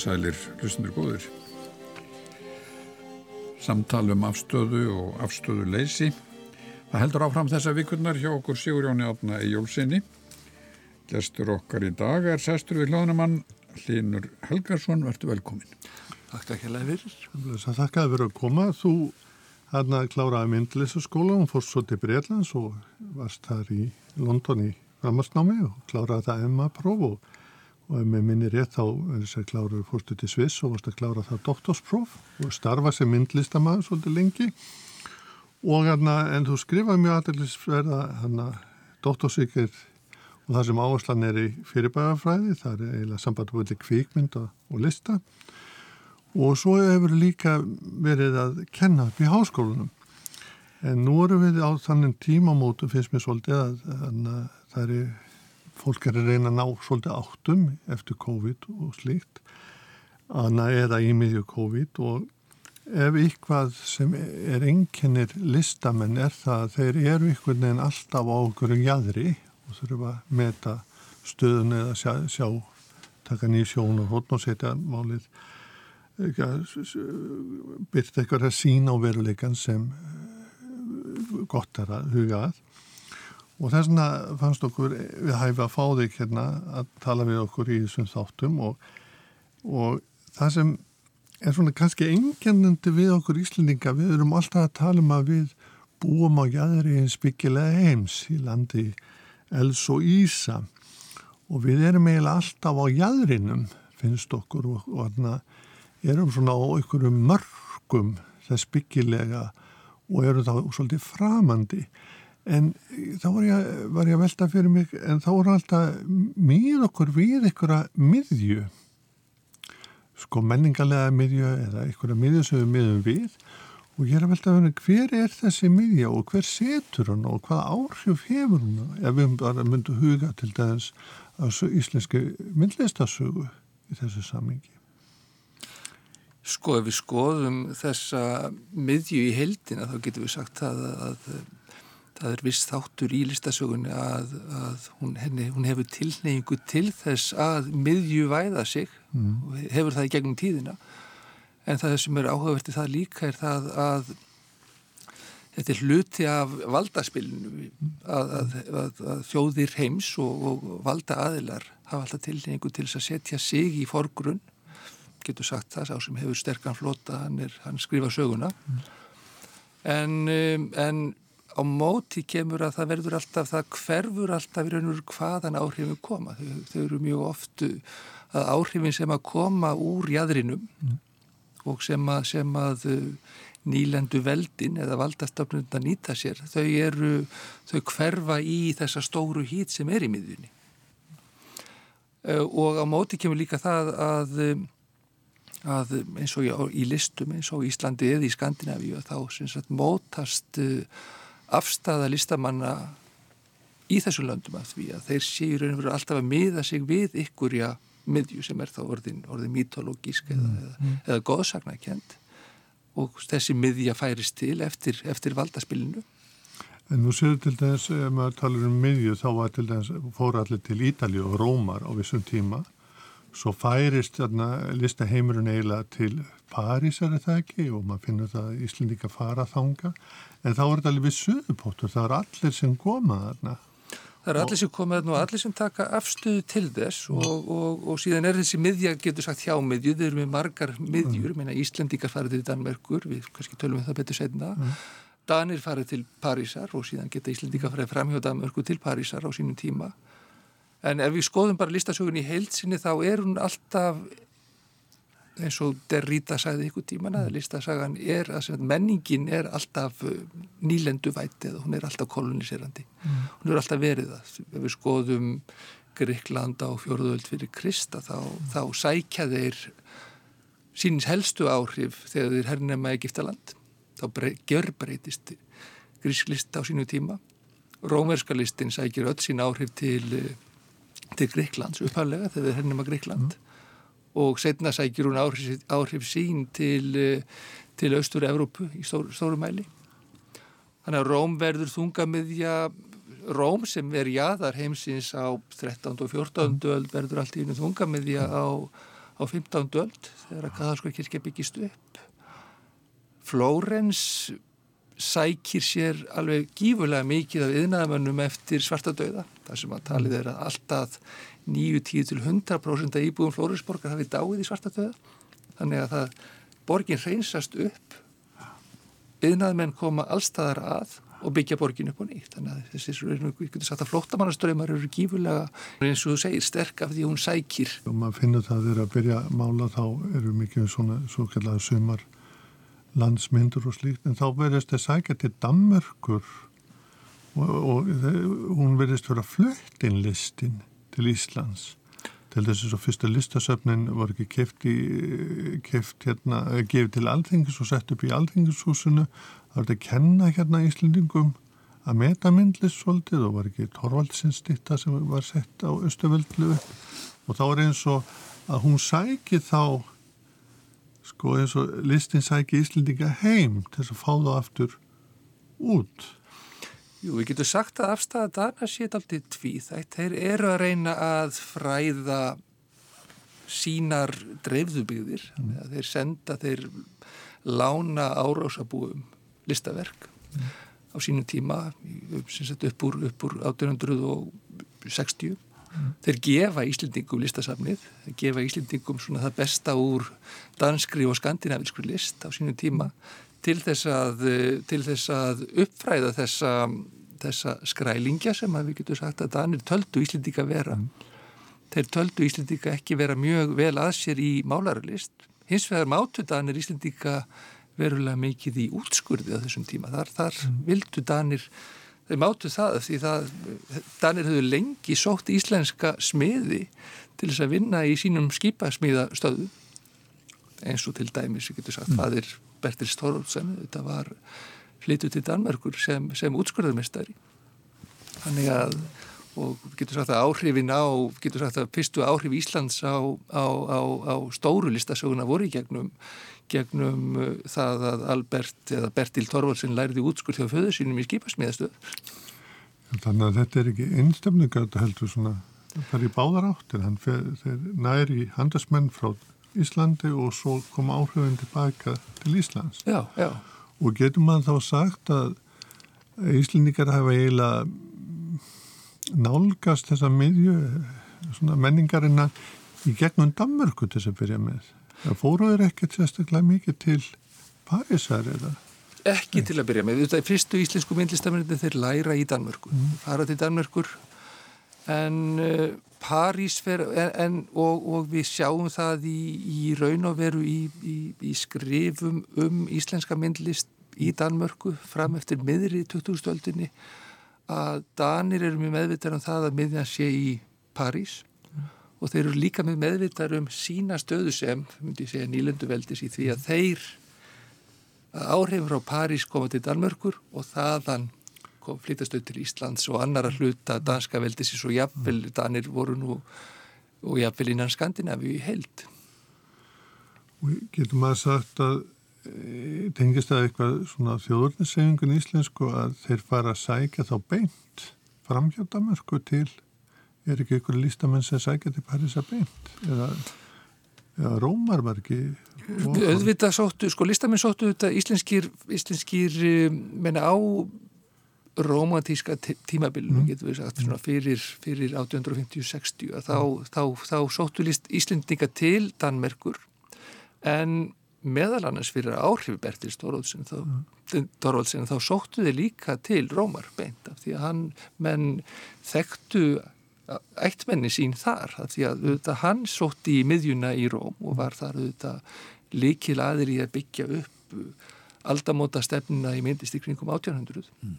Komið sælir, hlustundur góður. Samtalum afstöðu og afstöðu leysi. Það heldur áfram þessa vikurnar hjá okkur Sigurjóni Átna í Jólsinni. Gestur okkar í dag er sestur við hljóðnumann Linur Helgarsson. Vertu velkomin. Takk ekki að fyrir. Takk að vera að koma. Þú hérna kláraði myndlisaskóla og fórst svo til Breitlands og varst þar í London í framhansnámi og kláraði það MA-próf og og ef með minni rétt þá að klára fórstu til Sviss og varst að klára það doktorspróf og starfa sem myndlistamæður svolítið lengi. Og hérna en þú skrifaði mjög aðeinsverða hérna doktorsvíkir og það sem áherslan er í fyrirbæðarfræði það er eiginlega samband með kvíkmynd og lista. Og svo hefur líka verið að kenna upp í háskólunum en nú erum við á þannig tímamótu finnst mér svolítið að, að það er fólk er að reyna að ná svolítið áttum eftir COVID og slíkt eða í miðju COVID og ef ykkvað sem er enginnir listamenn er það að þeir eru ykkur nefn alltaf á okkur jæðri og þurfa að meta stöðun eða sjá, sjá taka nýj sjón og hóttn og setja málið byrta eitthvað að sína á veruleikan sem gott er að huga að Og þess vegna fannst okkur við hæfi að fá þig hérna að tala við okkur í þessum þáttum og, og það sem er svona kannski engjannandi við okkur íslendinga, við erum alltaf að tala um að við búum á jæðri eins byggilega heims í landi Els og Ísa. Og við erum eiginlega alltaf á jæðrinum finnst okkur og, og hérna erum svona á einhverjum mörgum þess byggilega og erum þá svolítið framandi en þá var ég, var ég að velta fyrir mig en þá voru alltaf mið okkur við einhverja miðju. Sko menningarlega miðju eða einhverja miðju sem við miðum við. Og ég er að velta fyrir mig hver er þessi miðja og hver setur hann og hvað áhrif hefur hann ef við bara myndum huga til dæðins íslenski myndlistasögu í þessu samingi Sko ef við skoðum þessa miðju í heldina þá getum við sagt að, að það er viss þáttur í listasögunni að, að hún, henni, hún hefur tilneyingu til þess að miðjuvæða sig mm. hefur það í gegnum tíðina en það sem er áhugavertið það líka er það að þetta er hluti af valdaspilinu að, að, að þjóðir heims og, og valda aðilar hafa alltaf tilneyingu til þess að setja sig í forgrunn getur sagt það, sá sem hefur sterkan flota hann, er, hann skrifa söguna mm. en, en á móti kemur að það verður alltaf, það hverfur alltaf í raun og veru hvaðan áhrifin koma. Þau, þau eru mjög oft að áhrifin sem að koma úr jæðrinum mm. og sem að, sem að uh, nýlendu veldin eða valdastöfnund að nýta sér, þau eru, þau hverfa í þessa stóru hít sem er í miðjunni. Uh, og á móti kemur líka það að að eins og í listum eins og í Íslandi eða í Skandinavíu þá sagt, mótast uh, afstæða listamanna í þessum löndum að því að þeir séu raun og veru alltaf að miða sig við ykkurja miðju sem er þá orðin, orðin mítológísk eða, mm. eða, eða góðsagnakent og þessi miðja færist til eftir, eftir valdaspilinu. En nú séu til þess, ef maður talar um miðju, þá var til þess, fóru allir til Ítalju og Rómar á vissum tíma, svo færist þarna listaheimurinn eiginlega til Parísar er það ekki og maður finnur það að Íslindika fara þanga en þá er þetta alveg söðupóttur, það er allir sem koma þarna. Það er allir sem koma þarna og allir sem taka afstöðu til þess og, og, og síðan er þessi miðja, getur sagt hjá miðju, þeir eru með margar miðjur, mm. Íslendikar farið til Danmerkur, við kannski tölum við það betur setna, mm. Danir farið til Parísar og síðan geta Íslendikar farið fram hjá Danmerkur til Parísar á sínum tíma. En ef við skoðum bara listasögun í heilsinni þá er hún alltaf eins og Derrida sagði ykkur tíman að listasagan er að menningin er alltaf uh, nýlendu væti eða hún er alltaf koloniserandi mm. hún er alltaf verið að ef við skoðum Gríkland á fjóruðöld fyrir Krista þá, mm. þá sækja þeir sínins helstu áhrif þegar þeir hernema Egiptaland þá gjör breytist grísklist á sínu tíma Rómerska listin sækir öll sín áhrif til, uh, til Gríklands upphæflega þegar þeir hernema Gríkland mm og setna sækir hún áhrif, áhrif sín til, eh, til Östur-Európu í stóru, stóru mæli. Þannig að Róm verður þungamiðja, Róm sem er jáðar heimsins á 13. og 14. öll verður allt í unum þungamiðja á, á á 15. öld þegar að katholska kirkja byggist upp. Flórens sækir sér alveg gífurlega mikið af yðnaðamönnum eftir svartadauða. Það sem að talið er að alltaf 9-10-100% af íbúðum Flórensborgar hafi dáið í svartadauða. Þannig að það borgin reynsast upp, yðnaðmenn koma allstaðar að og byggja borgin upp á nýtt. Þannig að þessi, að flóttamannaströymar eru gífurlega, eins og þú segir, sterk af því hún sækir. Og maður finnur það að þeirra að byrja að mála þá eru mikið svona svo kallega sumar landsmyndur og slíkt en þá verðist það sækja til Danmörkur og, og hún verðist vera flöttinlistin til Íslands. Til þess að fyrsta listasöfnin var ekki keft, í, keft hérna, gefið til alþingis og sett upp í alþingishúsinu. Það var þetta að kenna hérna Íslendingum að meta myndlist svolítið og var ekki Torvaldsinsditta sem var sett á Östuvöldlu og þá er eins og að hún sæki þá sko eins og listin sæki Íslendinga heim til þess að fá það aftur út Jú, við getum sagt að afstæða dana sétt aldrei tvíð. Þeir eru að reyna að fræða sínar dreifðubíðir. Mm. Þeir senda, þeir lána árásabúum listaverk mm. á sínum tíma upp úr, upp úr 1860. Mm. Þeir gefa Íslendingum listasafnið, þeir gefa Íslendingum svona það besta úr danskri og skandinavískri list á sínum tíma til þess að, til þess að uppfræða þessa, þessa skrælingja sem við getum sagt að Danir töldu Íslendika vera. Þeir töldu Íslendika ekki vera mjög vel að sér í málaralist. Hins vegar mátu Danir Íslendika verulega mikið í útskurði á þessum tíma. Þar, þar mm. vildu Danir, þeir mátu það því það, Danir höfðu lengi sótt íslenska smiði til þess að vinna í sínum skipasmiðastöðu eins og til dæmis, við getum sagt, mm. er Bertil Storvaldsen, þetta var flyttu til Danmörkur sem, sem útskurðarmestari. Þannig að, og getur sagt að áhrifin á, getur sagt að fyrstu áhrif Íslands á, á, á, á stóru listasöguna voru í gegnum, gegnum uh, það að Albert eða Bertil Torvaldsen læriði útskurð hjá föðu sínum í skipasmíðastöð. Þannig að þetta er ekki þetta heldur svona, það er í báðar áttir, hann næri handasmenn frá Íslandi og svo kom áhrifin tilbaka til Íslands. Já, já. Og getur maður þá sagt að Íslendingar hafa eiginlega nálgast þessa miðju menningarina í gegnum Danmörku til þess að byrja með. Það fóruður ekkert sérstaklega mikið til Parísar eða? Ekki til að byrja með. Þetta er fyrstu íslensku myndlistamenninni þeir læra í Danmörku. Mm. Fara til Danmörkur en uh, París fer, en, en, og, og við sjáum það í, í raun og veru í, í, í skrifum um íslenska myndlist í Danmörku fram eftir miðri 2000-öldinni að Danir eru mjög meðvitað um það að miðjan sé í París. Og þeir eru líka með meðvitað um sína stöðu sem, myndi ég segja, nýlendu veldis í því að þeir áhrifur á París koma til Danmörkur og þaðan kom flyttastöð til Íslands og annar að hluta danska veldisins og jafnvel danir voru nú og jafnvel innan Skandinavíu í held. Getur maður sagt að e, tengist það eitthvað svona þjóðurnissefingun íslensku að þeir fara að sækja þá beint framhjóttamörku til er ekki ykkur lístamenn sem sækja til Parísa beint eða, eða Rómar var ekki auðvitað sóttu, sko listamenn sóttu þetta íslenskir, íslenskir menna á romantíska tímabilinu, mm. getur við sagt, svona fyrir, fyrir 1850-60 þá, mm. þá, þá, þá sóttu Íslendinga til Danmerkur en meðal annars fyrir áhrifu Bertil Storvaldsen þá, mm. þá sóttu þið líka til Rómar beint af því að hann menn þekktu ættmenni sín þar því að auðvitað, hann sótti í miðjuna í Róm og var þar auðvitað líkil aðri að byggja upp aldamóta stefnuna í myndist í kringum 1800 mm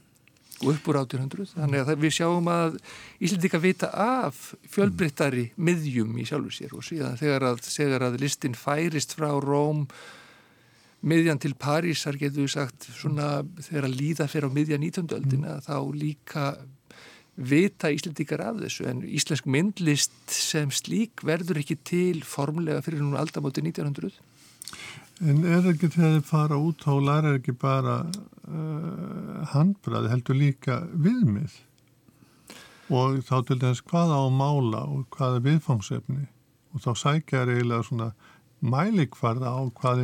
og upp úr 1800 þannig að við sjáum að Íslandika vita af fjölbryttari miðjum í sjálfur sér og síðan þegar að, þegar að listin færist frá Róm miðjan til Parísar getur við sagt svona þegar að líða fyrir á miðjan 19. öldina mm. þá líka vita Íslandikar af þessu en íslensk myndlist sem slík verður ekki til formulega fyrir núna aldamóti 1900 En er ekki þegar þið fara út á læra ekki bara uh, handbræði heldur líka viðmið? Og þá til þess hvaða á mála og hvaða viðfangsefni? Og þá sækja er eiginlega svona mælikvarða á hvað,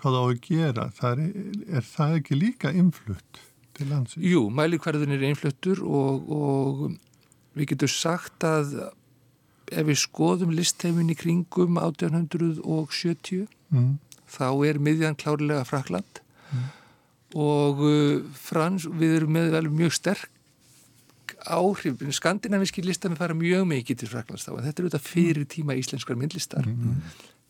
hvað á að gera. Það er, er það ekki líka influtt til landsins? Jú, mælikvarðin er influttur og, og við getum sagt að ef við skoðum listheimin í kringum 1870 mm. þá er miðjan klárlega Frakland mm. og uh, frans, við erum með vel mjög sterk áhrif, skandinaviski listami fara mjög mikið til Fraklands þá en þetta er auðvitað fyrir tíma íslenskar myndlistar mm.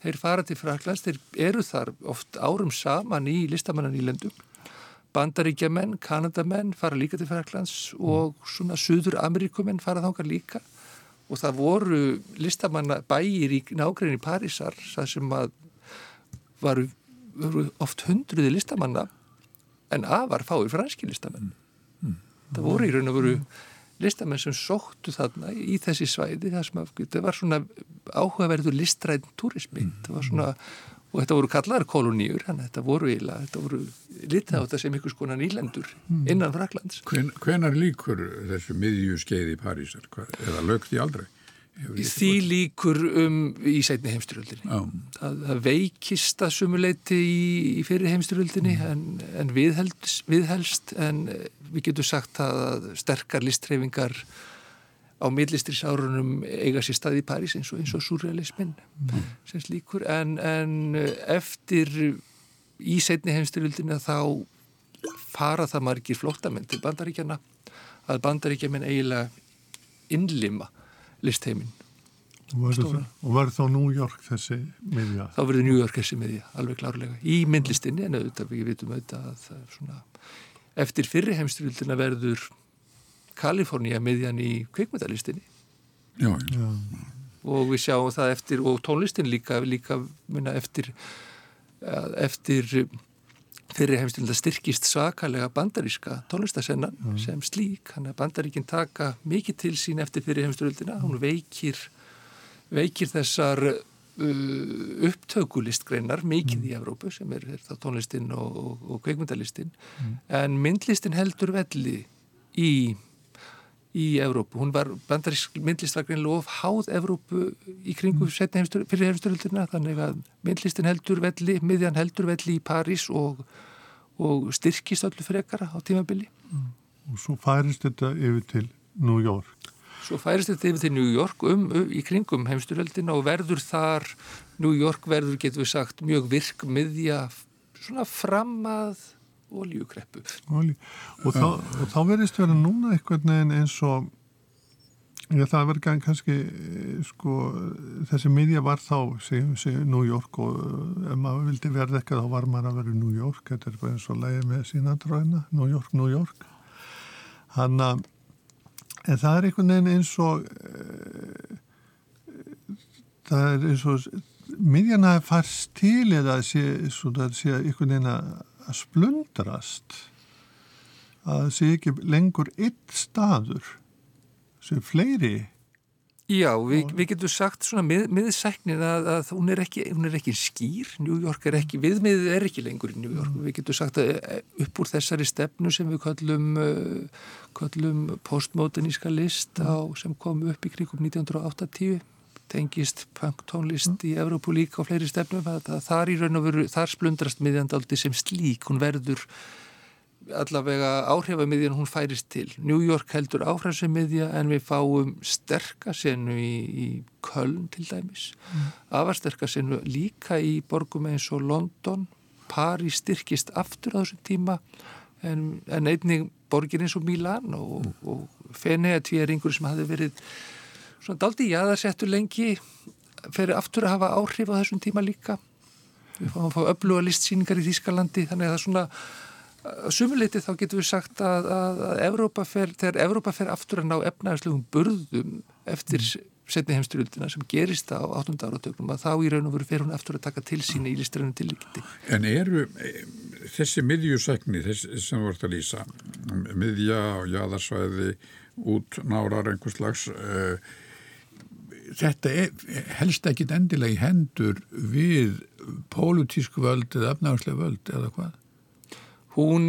þeir fara til Fraklands þeir eru þar oft árum saman í listamannan í lendum bandaríkjamenn, kanadamenn fara líka til Fraklands og svona Suður Ameríkumenn fara þángar líka og það voru listamanna bæir í nákvæmni Parísar það sem að varu, varu oft hundruði listamanna en afar fáir franski listamenn mm. Það voru í raun og veru listamenn sem sóttu þarna í þessi svæði það sem að, var svona áhugaverður listræðin turismi mm. það var svona og þetta voru kallar koloníur, þannig að þetta voru eiginlega, þetta voru litið á þetta sem einhvers konar nýlendur hmm. innan Fraklands. Hven, hvenar líkur þessu miðju skeið í Parísar, eða lögt því aldrei? Því líkur um í sætni heimstyröldinni. Það, það veikist að sumuleiti í, í fyrir heimstyröldinni mm. en, en viðhelst, viðhelst, en við getum sagt að sterkar listreifingar á millistrisárunum eiga sér stað í París eins og eins og surrealismin mm. sem slíkur en, en eftir í setni heimstyrjöldina þá fara það margir flóttamenn til bandaríkjana að bandaríkjaman eiginlega innlima listheimin Og var þá New York þessi miðja? Þá verður New York þessi miðja, alveg klárlega í myndlistinni en auðvitað við vitum auðvitað að svona eftir fyrri heimstyrjöldina verður Kaliforníu miðjan í kvikmyndalistinni já, já. og við sjáum það eftir og tónlistin líka, líka minna, eftir eftir fyrir heimstilin styrkist svakalega bandaríska tónlistasennan mm. sem slík hann er bandaríkinn taka mikið til sín eftir fyrir heimstilina, hún veikir veikir þessar uh, upptökulistgreinar mikið mm. í Evrópu sem er, er það tónlistin og, og, og kveikmyndalistin mm. en myndlistin heldur velli í í Evrópu. Hún var bandarísk myndlistvagnin lof háð Evrópu í kringu mm. fyrir hefsturöldurna þannig að myndlistin heldur velli, miðjan heldur velli í París og, og styrkist öllu frekara á tímabili. Mm. Og svo færist þetta yfir til New York. Svo færist þetta yfir til New York um, um í kringum heimsturöldina og verður þar, New York verður getur við sagt mjög virk miðja svona fram að oljukreppu. Olju. Og, þá, þá verðist vera núna eitthvað eins og Já, það verður kannski, sko, þessi miðja var þá, segjum við, New York og ef maður vildi verða eitthvað þá var maður að vera New York, þetta er bara eins og leiði með sína dröina, New York, New York. Hanna, en það er einhvern veginn eins og, e, það er eins og, miðjana færst til eða sé, svona, sé einhvern veginn að að splundrast að það sé ekki lengur eitt staður sem fleiri Já, við, við getum sagt svona mið, miðsæknin að, að hún er ekki, hún er ekki skýr, New York er ekki viðmiðið er ekki lengur í New York, við getum sagt að eh, upp úr þessari stefnu sem við kallum, eh, kallum postmoderníska list á, sem kom upp í kringum 1980 tengist punktónlist mm. í Evrópu líka og fleiri stefnum það, þar í raun og veru, þar splundrast miðjandaldi sem slík, hún verður allavega áhrifamiðjan hún færist til. New York heldur áhrifamiðja en við fáum sterkasenu í, í Köln til dæmis, mm. afarsterkasenu líka í borgum eins og London, Paris styrkist aftur á þessum tíma en, en einnig borgir eins og Milan og, mm. og Fenea tvíeringur sem hafi verið svona daldi jáðarsettur lengi fyrir aftur að hafa áhrif á þessum tíma líka við fáum að fá öfluga listsýningar í Þýskalandi þannig að það svona sumuleiti þá getur við sagt að, að, að Evrópa fer, þegar Evrópa fer aftur að ná efnaðarslegum burðum eftir mm. setni heimstyrjöldina sem gerist á 8. áratögnum að þá í raun og veru fer hún aftur að taka til sína í listræðinu tilíkiti. En eru þessi miðjusækni þessi sem voruð að lýsa miðja og jáðarsvæði út nárar einhvers slags uh, þetta er, helst ekki endilega í hendur við pólutísku völd eða efnagslega völd eða hvað? Hún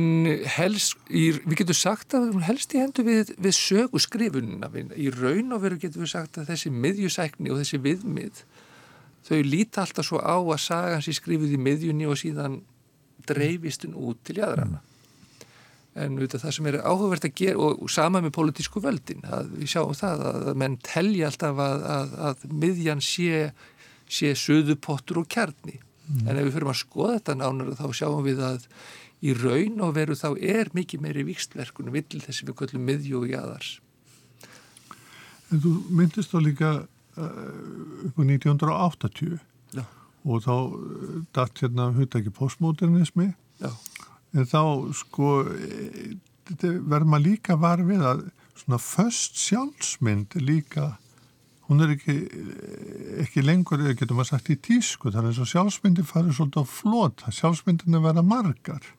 helst, í, við getum sagt að hún helst í hendur við, við sögu skrifunina. Í raun og veru getum við sagt að þessi miðjusækni og þessi viðmið þau líta alltaf svo á að sagan sér skrifið í miðjunni og síðan dreifistun út til jæðrana en auðvitað, það sem er áhugavert að gera og, sama með politísku völdin að við sjáum það að menn telja alltaf að, að, að miðjan sé sé söðupottur og kjarni mm. en ef við fyrir að skoða þetta nánar þá sjáum við að í raun og veru þá er mikið meiri vikstverkunum vill þessi við köllum miðjú og jæðars En þú myndist þá líka uh, á 1980 Já. og þá uh, datt hérna hugtæki postmodernismi Já. En þá sko e, verður maður líka var við að svona först sjálfsmynd líka hún er ekki, ekki lengur, getur maður sagt, í tísku. Er eins og sjálfsmyndi farið svolítið á flóta, sjálfsmyndin er verið margar.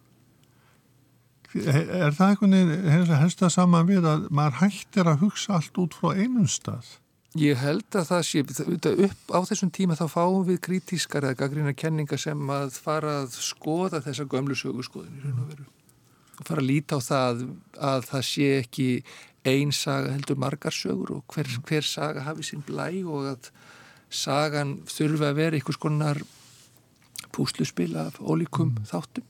Er það einhvern veginn helst að saman við að maður hættir að hugsa allt út frá einum stað? Ég held að það sé, upp á þessum tíma þá fáum við kritískar eða gaggrína kenninga sem að fara að skoða þessa gömlu sögurskoðin í raun og fara að líta á það að það sé ekki ein saga heldur margar sögur og hver, hver saga hafi sín blæ og að sagan þurfi að vera einhvers konar púsluspil af ólíkum mm. þáttum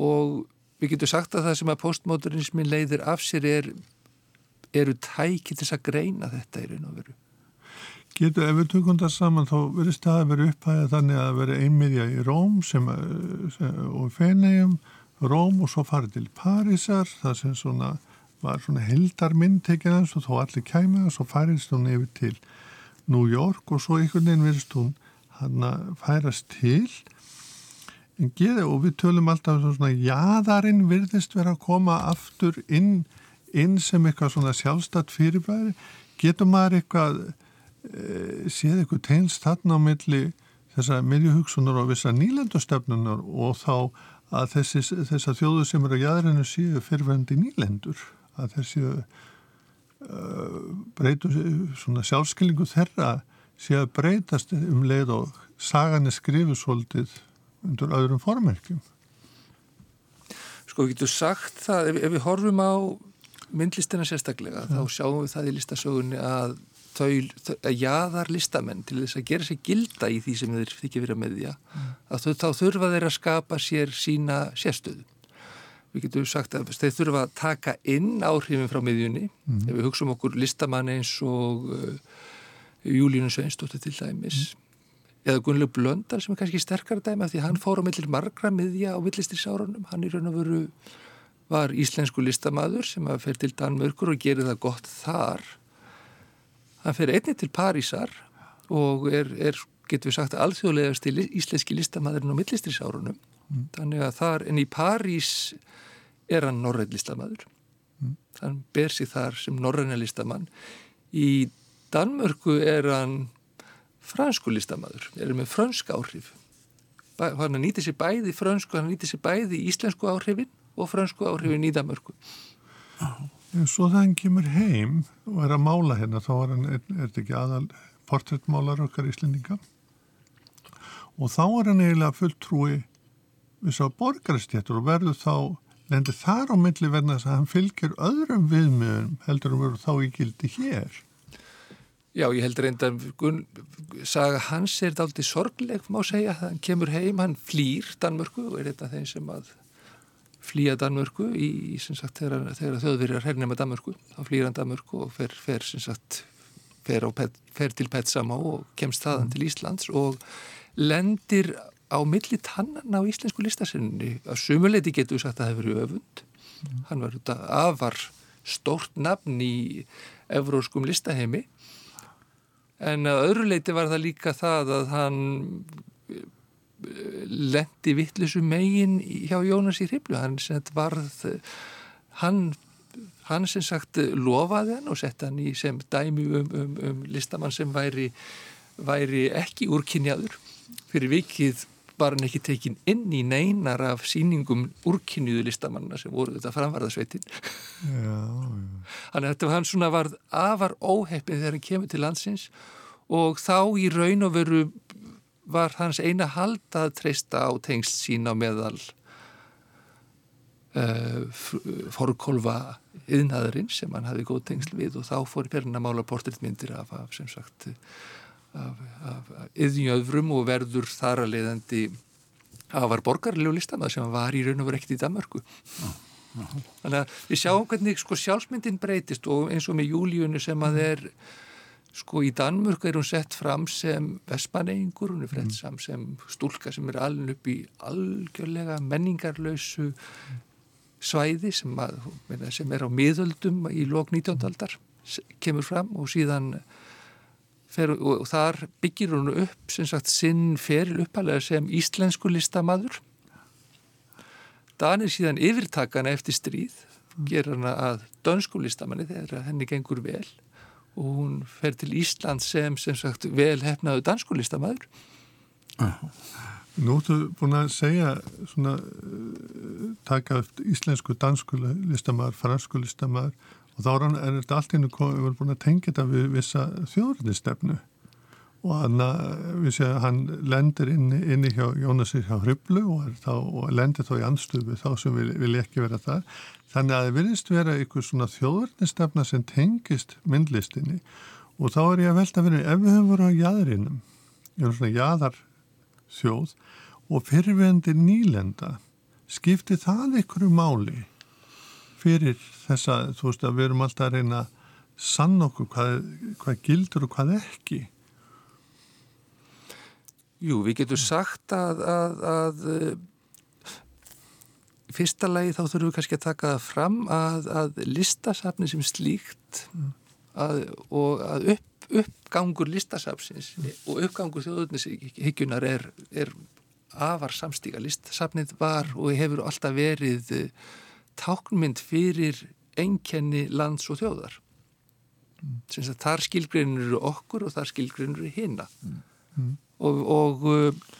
og við getum sagt að það sem að postmodernismin leiðir af sér er, eru tæki til að greina þetta í raun og veru. Getur, ef við tökum það saman, þá verður staðið verið upphæðið þannig að verið einmiðja í Róm sem, sem, og Fenegjum, Róm og svo farið til Parísar, það sem svona var svona heldarmynd tekið hans og þó allir kæmið og svo færist hún yfir til New York og svo einhvern veginn virðist hún hann að færast til en geði og við tölum alltaf um svona jáðarinn virðist vera að koma aftur inn, inn sem eitthvað svona sjálfstætt fyrirbæri getur maður eitthvað e, séð eitthvað tegnst þarna á milli þessar miðjuhugsunar og vissa nýlendustöfnunar og þá að þessar þjóðu sem eru á jæðrinu séu fyrirverandi nýlendur að þessi uh, breytu svona sjálfskilningu þeirra sé að breytast um leið og sagan er skrifið svolítið undir öðrum formerkjum. Sko við getum sagt það, ef, ef við horfum á myndlistina sérstaklega, ja. þá sjáum við það í listasögunni að þau, að jaðar listamenn til þess að gera sér gilda í því sem þeir þykja verið að meðja, ja. að þau, þá þurfa þeir að skapa sér sína sérstöðu við getum sagt að þeir þurfa að taka inn áhrifin frá miðjunni mm. ef við hugsaum okkur listamann eins og uh, Júlínu Sveinstóttir til dæmis mm. eða Gunnlaug Blöndar sem er kannski sterkara dæmi af því hann fór á millir margra miðja á millistrisárunum, hann í raun og veru var íslensku listamaður sem að fer til Danmörkur og gerir það gott þar. Hann fer einni til Parísar og er, er getur við sagt alþjóðlegast íslenski listamaðurinn á millistrisárunum mm. þannig að þar en í París er hann norræðlistamadur mm. þann ber sig þar sem norræðlistamann í Danmörku er hann fransku listamadur er með fransk áhrif. Hann nýtir sér bæði fransku, hann nýtir sér bæði íslensku áhrifin og fransku áhrifin í Danmörku En svo þegar hann kemur heim og er að mála hérna þá er hann, er, er þetta ekki aðal portréttmálar okkar íslendinga og þá er hann eiginlega fulltrúi við sá borgarstjættur og verður þá lendir þar á milli verðan þess að hann fylgir öðrum viðmiðum heldur um verður þá í gildi hér. Já, ég heldur reynda að saga hans er aldrei sorgleg, má segja, hann kemur heim, hann flýr Danmörku og er þetta þeim sem að flýja Danmörku í, sem sagt, þegar, þegar þjóðverjar hernum að Danmörku, þá flýr hann Danmörku og fer, fer sem sagt, fer, pet, fer til Petsama og kemst þaðan mm. til Íslands og lendir á milli tannan á íslensku listasinni að sumuleiti getur við sagt að það hefur verið öfund mm. hann var þetta afar stórt nafn í evróskum listaheimi en að öðru leiti var það líka það að hann lendi vittlisu megin hjá Jónas í hriblu hann varð hann, hann sem sagt lofaði hann og sett hann í sem dæmi um, um, um listamann sem væri, væri ekki úrkynjaður. Fyrir vikið var hann ekki tekin inn í neinar af síningum úrkynniðu listamanna sem voru þetta framvarðasveitin. Þannig að þetta var hann svona varð afar óheppin þegar hann kemur til landsins og þá í raun og veru var hans eina hald að treysta á tengst sín á meðal uh, forkolva yðnaðurinn sem hann hafi góð tengsl við og þá fór Perna mála portréttmyndir af, af sem sagt af, af yðnjöfrum og verður þar að leiðandi að var borgarlegu listamæð sem var í raun og verið ekkert í Danmarku þannig að við sjáum hvernig sko sjálfsmyndin breytist og eins og með Júlíunni sem að er sko í Danmörk er hún sett fram sem vespaneingur, hún er frett sam sem stúlka sem er alveg upp í algjörlega menningarlausu svæði sem, að, sem er á miðöldum í lók 19. aldar kemur fram og síðan fer, og, og þar byggir hún upp sem sagt sinn feril uppalega sem íslensku listamadur Danir síðan yfirtakana eftir stríð ger hana að dönsku listamanni þegar henni gengur vel og hún fer til Ísland sem sem sagt vel hefnaðu dansku listamæður Nú ertu búin að segja svona uh, taka íslensku dansku listamæður, fransku listamæður og þá er þetta allt inn og við erum búin að tengja þetta við vissa þjóðröndistefnu og hann, séum að hann lendir inni, inni hjá Jónasir hjá Hriblu og, þá, og lendir þá í anstuðu þá sem vil, vil ekki vera það þannig að það vilist vera einhver svona þjóðverðnistefna sem tengist myndlistinni. Og þá er ég að velta fyrir ef við höfum voruð á jæðrinum ég er svona jæðar þjóð og fyrirvendir nýlenda skipti það einhverju máli fyrir þessa, þú veist að við erum alltaf að reyna sann okkur hvað, hvað gildur og hvað ekki Jú, við getum sagt að, að, að fyrsta lagi þá þurfum við kannski að taka það fram að, að listasafni sem slíkt að, og að upp, uppgangur listasafsins og uppgangur þjóðurnishyggjunar er, er afar samstíka. Listasafnið var og hefur alltaf verið táknmynd fyrir enkenni lands og þjóðar. Mm. Þar skilgreinur eru okkur og þar skilgreinur eru hinna. Mm og, og, uh,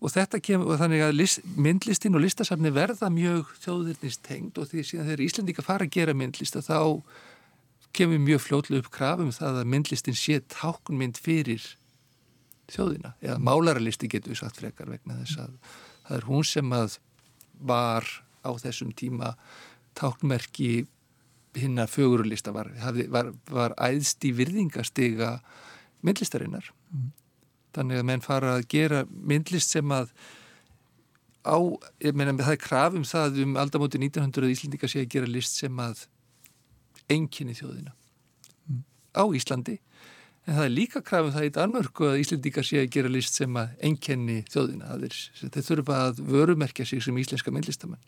og þetta kemur og þannig að list, myndlistin og listasafni verða mjög þjóðirnistengd og því síðan þegar Íslandika fara að gera myndlista þá kemur mjög fljóðlega upp krafum það að myndlistin sé tákunmynd fyrir þjóðina. Eða málaralisti getur við sagt frekar vegna þess að það er hún sem að var á þessum tíma táknmerki hinn að fögurlista var, var, var æðst í virðingastega myndlistarinnar. Mm þannig að menn fara að gera myndlist sem að á, ég meina það er krafum það um aldamóti 1900 Íslandika sé að gera list sem að enginni þjóðina. Mm. á Íslandi. En það er líka krafum það í Danmörku að Íslandika sé að gera list sem að enginni þjóðina. Þeir þurfa að vörumerkja sig sem íslenska myndlistamenn.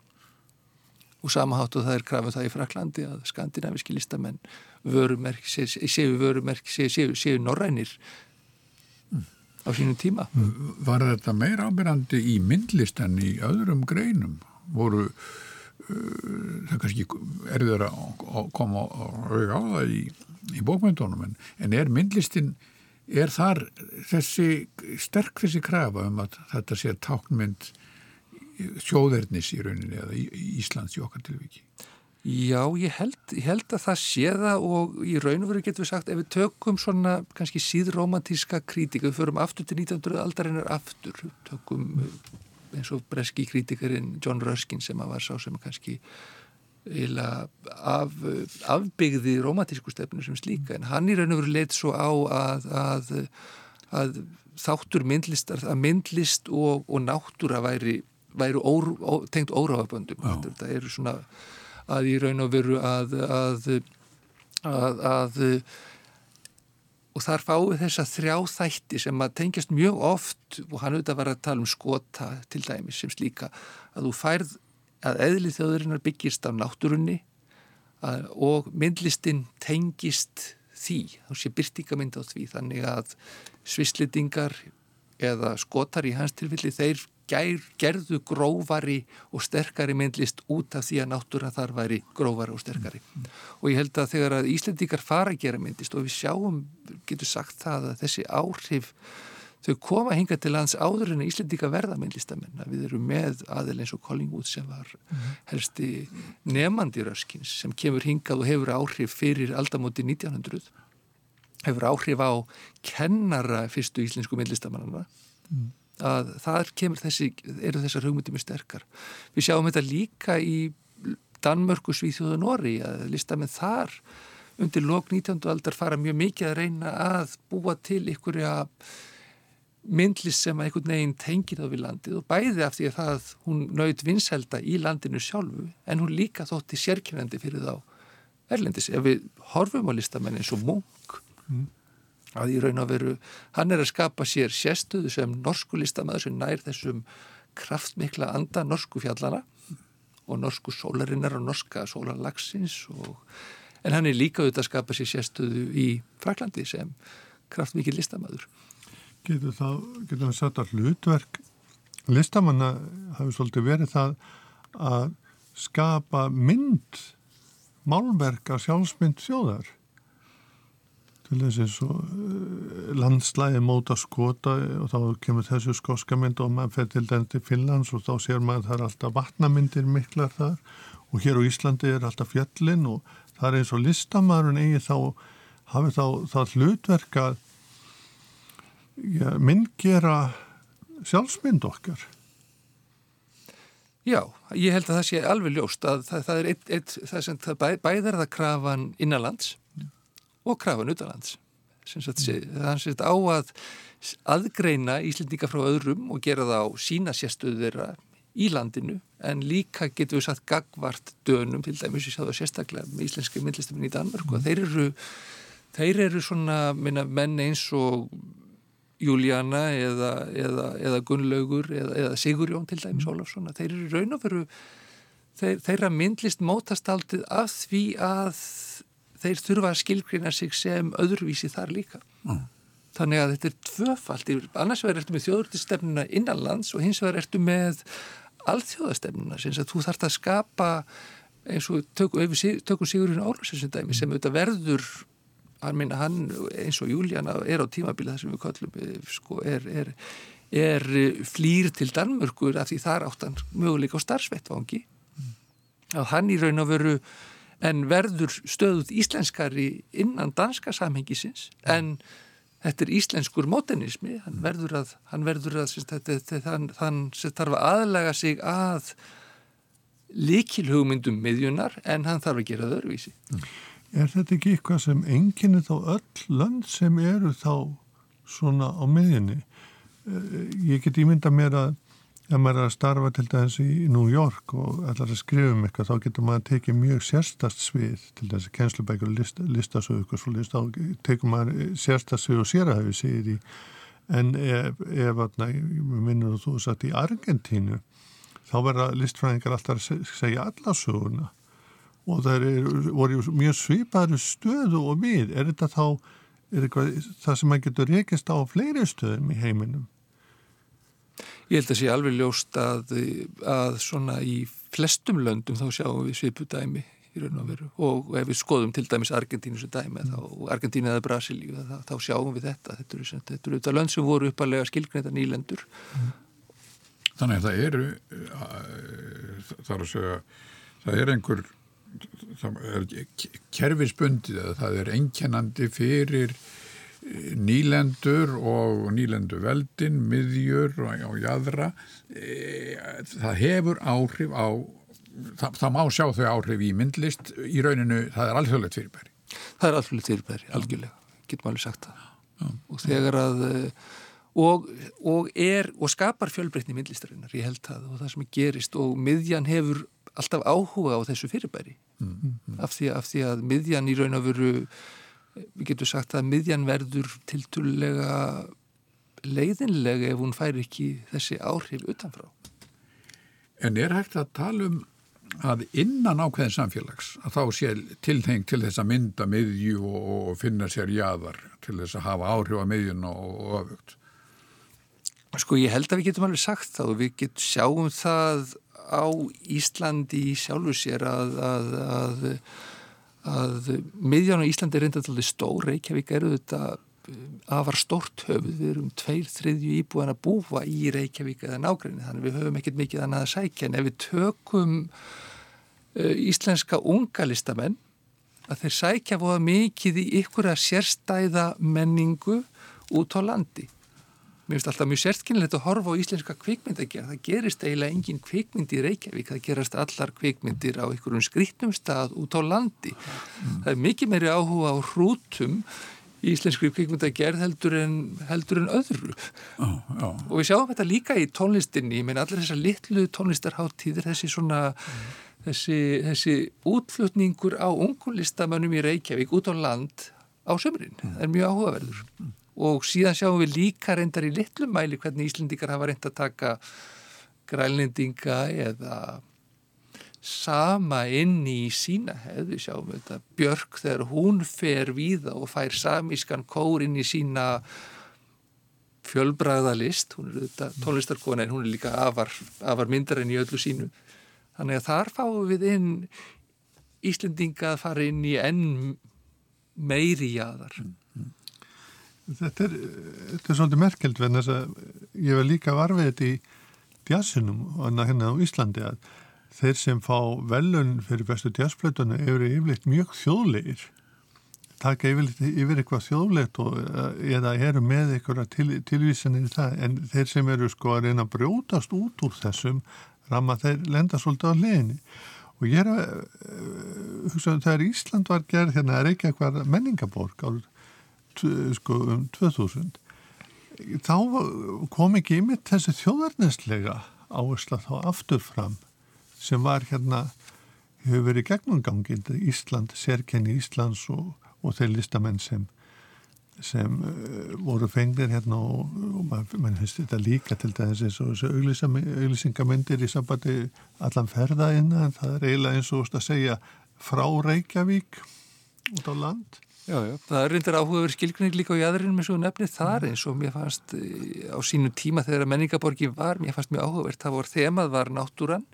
Og samahátt og það er krafum það í Fraklandi að skandinaviski listamenn vörumerk, séu vörumerk séu, séu, séu norrænir á sínum tíma. Var þetta meira ábyrgandi í myndlist en í öðrum greinum? Voru uh, það kannski erður að koma og auðvitað á það í, í bókmyndunum en, en er myndlistin er þar þessi sterk þessi krafa um að þetta sé táknmynd sjóðernis í rauninni eða Íslands í okkar tilviki? Já, ég held, ég held að það sé það og í raun og veru getur við sagt ef við tökum svona kannski síðromantíska krítika, við förum aftur til 1900 aldarinnar aftur, tökum eh, eins og breski krítikarinn John Ruskin sem að var sá sem kannski af, afbyggði romantísku stefnu sem slíka. En hann í raun og veru leitt svo á að, að, að þáttur myndlistar, að myndlist og, og náttúra væri, væri ó, ó, tengt óráðaböndum, þetta eru svona að í raun og veru að, að, að, að og þar fáið þessa þrjá þætti sem að tengjast mjög oft og hann auðvitað var að tala um skota til dæmis sem slíka að þú færð að eðli þjóðurinnar byggist á náttúrunni og myndlistin tengist því, þá sé byrtingamind á því þannig að svislitingar eða skotar í hans tilfelli þeir gær, gerðu grófari og sterkari myndlist út af því að náttúra þar væri grófari og sterkari. Mm. og ég held að þegar að Íslendikar fara að gera myndlist og við sjáum, getur sagt það að þessi áhrif þau koma hinga til lands áður en Íslendika verða myndlistamenn, við erum með aðeins eins og Collingwood sem var helsti nefandi röskins sem kemur hingað og hefur áhrif fyrir aldamóti 1900 hefur áhrif á kennara fyrstu íslensku myndlistamannana mm að þar kemur þessi, eru þessar hugmyndi mjög sterkar. Við sjáum þetta líka í Danmörku, Svíþjóðu og Nóri að listamenn þar undir lok 19. aldar fara mjög mikið að reyna að búa til ykkurja myndlist sem að einhvern veginn tengir það við landið og bæði af því að það hún naut vinselda í landinu sjálfu en hún líka þótti sérkynandi fyrir þá erlendis. Ef við horfum á listamenn eins og Munk mm. Að í raun og veru hann er að skapa sér sérstöðu sem norsku listamæður sem nær þessum kraftmikla anda norsku fjallana og norsku sólarinnar og norska sólarlagsins og en hann er líka auðvitað að skapa sér sérstöðu í Fraklandi sem kraftmikið listamæður. Getur þá, getur við sagt að hlutverk listamanna hafi svolítið verið það að skapa mynd, málverk af sjálfsmynd þjóðar til þess eins og eh, landslægi móta skota og þá kemur þessu skoska mynd og maður fer til den til Finnlands og þá sér maður að það er alltaf vatnamyndir miklar þar. Og hér á Íslandi er alltaf fjallin og það er eins og listamæðurinn eigi þá hafi þá það hlutverk að ja, myndgera sjálfsmynd okkar. Já, ég held að það sé alveg ljóst að það, það er eitt, eitt það sem það bæ, bæðar það krafan innanlands og krafan utanlands þannig að á að aðgreina Íslendinga frá öðrum og gera það á sína sérstöðu þeirra í landinu. En líka getur við satt gagvart dönum til dæmis ég sá það sérstaklega með íslenski myndlistaminn í Danmark og þeir eru, þeir eru svona minna, menn eins og Júlíana eða, eða, eða Gunnlaugur eða, eða Sigurjón til dæmis Ólafsson þeir eru raun og veru þeir, þeirra myndlist mótast aldrei af því að þeir þurfa að skilgrina sig sem öðruvísi þar líka mm. þannig að þetta er tvöfalt annars vegar ertu með þjóðurtistefnuna innanlands og hins vegar ertu með alþjóðastefnuna þú þarfst að skapa eins og tökum, Sigurinn Ólafsson sem auðvitað verður hann, minna, hann eins og Júlíana er á tímabili þar sem við kallum eh, sko, er, er, er flýr til Danmörkur af því þar áttan möguleika á starfsvettvangi mm. að hann í raun og veru en verður stöðuð íslenskari innan danska samhengisins en þetta er íslenskur modernismi, hann verður að, hann verður að þann, sem þarf að aðlaga sig að likilhugmyndum miðjunar en hann þarf að gera það öðruvísi. Er þetta ekki eitthvað sem enginni þá öll lönd sem eru þá svona á miðjunni? Eh, ég get ímynda mér að ef maður er að starfa til dæmis í New York og ætlar að skrifa um eitthvað þá getur maður að tekið mjög sérstast svið til dæmis kennslubækur og list, listasög og svo list, þá tekur maður sérstast svið og sér að hafi sigið í en ef, ef minnur þú satt í Argentínu þá verða listfræðingar alltaf að segja allasöguna og það er, voru mjög svipaður stöðu og við. Er þetta þá er eitthvað, það sem maður getur rekist á fleiri stöðum í heiminum Ég held að sé alveg ljóst að, að svona í flestum löndum þá sjáum við svipudæmi í raun og veru og ef við skoðum til dæmis Argentínu sem dæmi mm. þá, Argentínu eða Brasilíu þá, þá sjáum við þetta þetta eru, þetta eru þetta lönd sem voru uppalega skilgreinda nýlendur mm. Þannig að það eru það er að segja það er einhver er kerfisbundið að það er einkennandi fyrir nýlendur og nýlendu veldin, miðjur og, og jæðra e, það hefur áhrif á það, það má sjá þau áhrif í myndlist í rauninu, það er alþjóðlegt fyrirbæri. Það er alþjóðlegt fyrirbæri, algjörlega getum alveg sagt það. Já. og þegar að e, og, og er og skapar fjölbreytni myndlistarinnar, ég held það og það sem gerist og miðjan hefur alltaf áhuga á þessu fyrirbæri. Mm, mm. Af, því, af því að miðjan í raun og veru við getum sagt að miðjan verður tilturlega leiðinlega ef hún fær ekki þessi áhrif utanfrá. En er hægt að tala um að innan ákveðin samfélags að þá sé tilþeng til þess að mynda miðju og finna sér jáðar til þess að hafa áhrif á miðjun og öfugt? Sko ég held að við getum alveg sagt það og við getum sjáum það á Íslandi sjálfu sér að, að, að að miðjan á Íslandi er reynda alltaf stór, Reykjavík eru þetta eh, afar stort höfuð, við erum tveir þriðju íbúin að búa í Reykjavík eða nágrinni, þannig við höfum ekkert mikið annað að sækja, en ef við tökum uh, íslenska unga listamenn, að þeir sækja voða mikið í ykkur að sérstæða menningu út á landi mér finnst alltaf mjög sértkynilegt að horfa á íslenska kvikmyndagerð. Það gerist eiginlega engin kvikmynd í Reykjavík, það gerast allar kvikmyndir á einhverjum skrítnum stað út á landi. Mm. Það er mikið meiri áhuga á hrútum í íslenskri kvikmyndagerð heldur en, heldur en öðru. Já, já. Og við sjáum þetta líka í tónlistinni, ég meina allir þessar litlu tónlistarháttíðir, þessi svona... Mm. Þessi, þessi útflutningur á ungunlistamönnum í Reykjavík út á land á sömurinn. Mm. Það er mjög áhugaverður. Og síðan sjáum við líka reyndar í litlum mæli hvernig Íslendingar hafa reynd að taka grælendinga eða sama inn í sína hefðu sjáum við þetta. Björk þegar hún fer víða og fær samískan kór inn í sína fjölbræðalist hún er þetta tónlistarkona en hún er líka afar, afar myndar enn í öllu sínu. Þannig að þar fáum við inn Íslendinga að fara inn í enn meiri jáðar mm. Þetta er, þetta er svolítið merkelt venn þess að ég var líka varfið þetta í djassinum og hérna á Íslandi að þeir sem fá velun fyrir bestu djassplötuna eru yfirleitt mjög þjóðlegir. Taka yfirleitt yfir eitthvað þjóðlegt og, eða eru með eitthvað til, tilvísanir í það en þeir sem eru sko að reyna að brjótast út úr þessum ramma þeir lenda svolítið á leginni og ég er að uh, hugsa um þegar Ísland var gerð hérna er ekki eitthvað menningaborg árið sko um 2000 þá kom ekki yfir þessi þjóðarneslega áhersla þá aftur fram sem var hérna hefur verið gegnumgangið Ísland, sérkenni Íslands og, og þeir listamenn sem sem uh, voru fengnir hérna og, og mann finnst þetta líka til þess að þessu auglýsingamindir í sambandi allan ferðaðina en það er eiginlega eins og að segja frá Reykjavík út á land Já, já, það er reyndar áhugaverð skilgrinning líka á jæðurinnum eins og nefnið þar eins og mér fannst eh, á sínu tíma þegar menningaborgi var, mér fannst mjög áhugavert, það voru þemað var náttúran,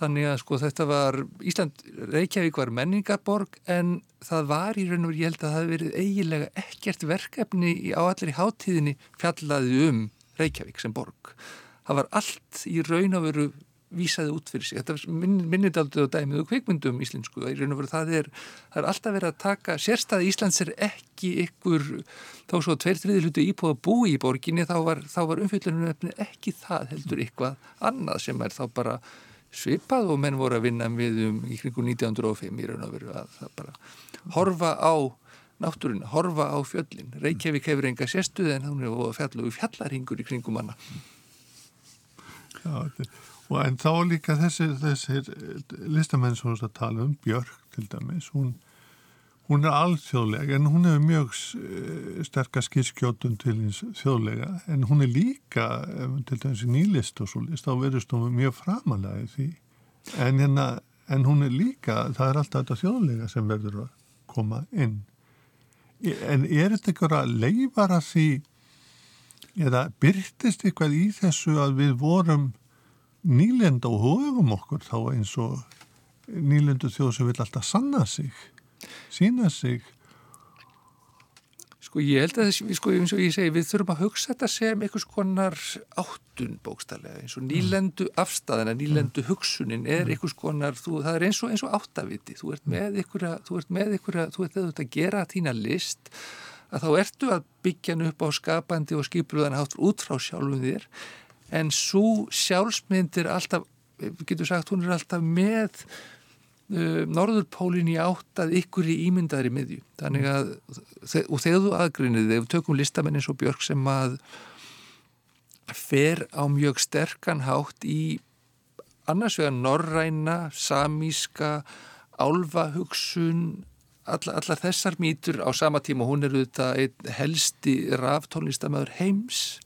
þannig að sko þetta var, Ísland, Reykjavík var menningarborg en það var í raun og ég held að það hefði verið eiginlega ekkert verkefni á allir í háttíðinni fjallaði um Reykjavík sem borg. Það var allt í raun og veru vísaði út fyrir sig. Þetta minnir aldrei á dæmið og kveikmyndum íslensku. Það er, það er alltaf verið að taka, sérstæði Íslands er ekki ykkur, þá svo tveir þriði hlutu íbúið að búi í borginni, þá var, var umfjöldunum ekki það heldur eitthvað annað sem er þá bara svipað og menn voru að vinna við um í kringu 1905 í raun og veru að það bara horfa á náttúruna, horfa á fjöllin. Reykjavík hefur enga sérstuði en hún er fjallu fjallarhingur í kringum manna. Já, þetta er Og en þá líka þessir, þessir listamenn sem við tala um, Björk til dæmis, hún, hún er alþjóðlega en hún hefur mjög eh, sterkast skýrskjótun til hins þjóðlega en hún er líka, til dæmis í nýlist og svo list, þá verðist hún mjög framalega í því. En, hérna, en hún er líka, það er alltaf þetta þjóðlega sem verður að koma inn. En er þetta ykkur að leifara því eða byrtist eitthvað í þessu að við vorum nýlenda og hugum okkur þá eins og nýlendu þjóð sem vil alltaf sanna sig sína sig. Sko ég held að þessi, sko eins og ég segi við þurfum að hugsa þetta sem einhvers konar áttun bókstallega eins og nýlendu afstæðina, nýlendu hugsunin er einhvers konar, þú, það er eins og, eins og áttaviti, þú ert með einhverja þú ert með einhverja, þú ert að gera þína list að þá ertu að byggja hann upp á skapandi og skipluðan hátt út frá sjálfum þér en svo sjálfsmynd er alltaf, við getum sagt, hún er alltaf með uh, norðurpólinn í átt að ykkur í ímyndaðri miðju. Þannig að, og þegar þú aðgrinniði, þegar við tökum listamenn eins og Björg sem að fer á mjög sterkan hátt í annars vegar norræna, samíska, álfahugsun, allar, allar þessar mýtur á sama tíma hún er auðvitað helsti ráftónlistamöður heims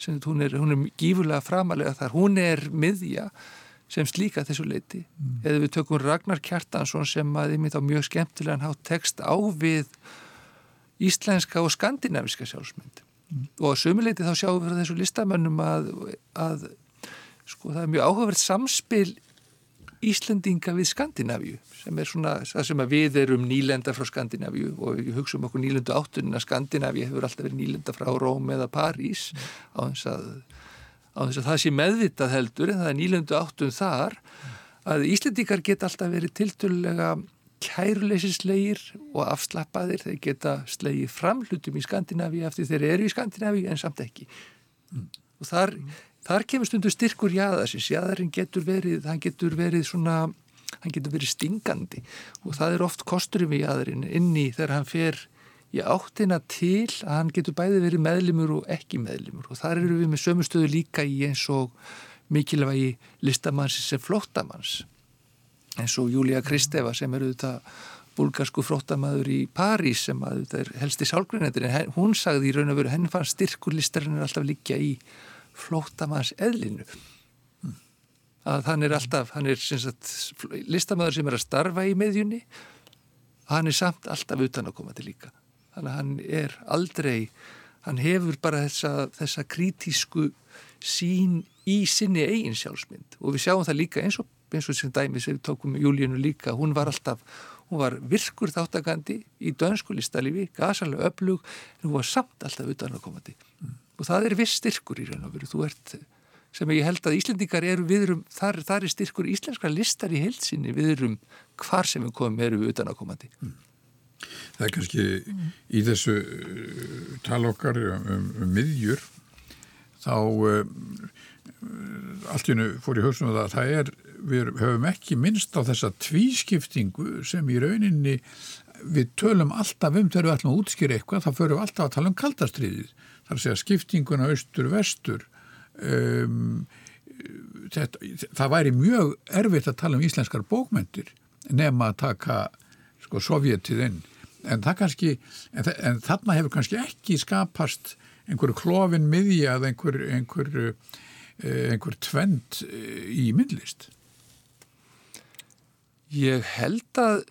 sem hún er, hún er gífurlega framalega þar hún er miðja sem slíka þessu leiti mm. eða við tökum Ragnar Kjartansson sem að ég mynd á mjög skemmtilegan hát text á við íslenska og skandinaviska sjálfsmynd mm. og á sömuleiti þá sjáum við þessu listamönnum að, að sko það er mjög áhugavert samspil Íslendinga við Skandinavíu sem er svona það sem að við erum nýlenda frá Skandinavíu og við hugsaum okkur nýlendu áttunin að Skandinavíu hefur alltaf verið nýlenda frá Róm eða París á þess að, á þess að það sé meðvitað heldur en það er nýlendu áttun þar að Íslendingar geta alltaf verið tilturlega kæruleysislegir og afslappaðir. Þeir geta slegið framhlutum í Skandinavíu eftir þeir eru í Skandinavíu en samt ekki. Mm. og þar, þar kemur stundu styrkur jáðarsins, jáðarinn getur verið hann getur verið svona hann getur verið stingandi. Og það er oft kosturum í jáðarinn inni þegar hann fer í áttina til að hann getur bæði verið meðlimur og ekki meðlimur. Og þar eru við með sömustöðu líka í eins og mikilvægi listamanns sem flóttamanns. Eins og Júlia Kristeva sem eru þetta bulgarsku flóttamaður í París sem að þetta er helsti sálgrunendur en hún sagði í raun og veru henn fann styrkur listarinn alltaf líka í flóttamanns eðlinu. Að hann er alltaf hann er sagt, listamæður sem er að starfa í meðjunni hann er samt alltaf utan að koma til líka. Þannig að hann er aldrei hann hefur bara þessa, þessa kritísku sín í sinni eigin sjálfsmynd. Og við sjáum það líka eins og, eins og sem dæmis við tókum Júlíunu líka, hún var alltaf hún var virkur þáttakandi í dönsku listalífi, gasalega öflug en hún var samt alltaf utan að koma til mm. Og það er viss styrkur í raun og veru þú ert, sem ég held að Íslendingar eru viðrum, þar, þar er styrkur íslenskra listar í heilsinni viðrum hvar sem við komum eru við utan að koma til mm. Það er kannski mm. í þessu uh, talokkar um, um, um miðjur þá um, allt í hennu fór í hausnum að það er, við höfum ekki minnst á þessa tvískiptingu sem í rauninni við tölum alltaf um þegar við ætlum að útskýra eitthvað, þá förum við alltaf að tala um kaldastriðið. Það er að skiptinguna austur-vestur. Um, það væri mjög erfitt að tala um íslenskar bókmyndir nema að taka sko, sovjetið inn. En, kannski, en, en þarna hefur kannski ekki skapast einhverju klófin miðja eða einhver, einhver, eh, einhver tvend eh, í myndlist? Ég held að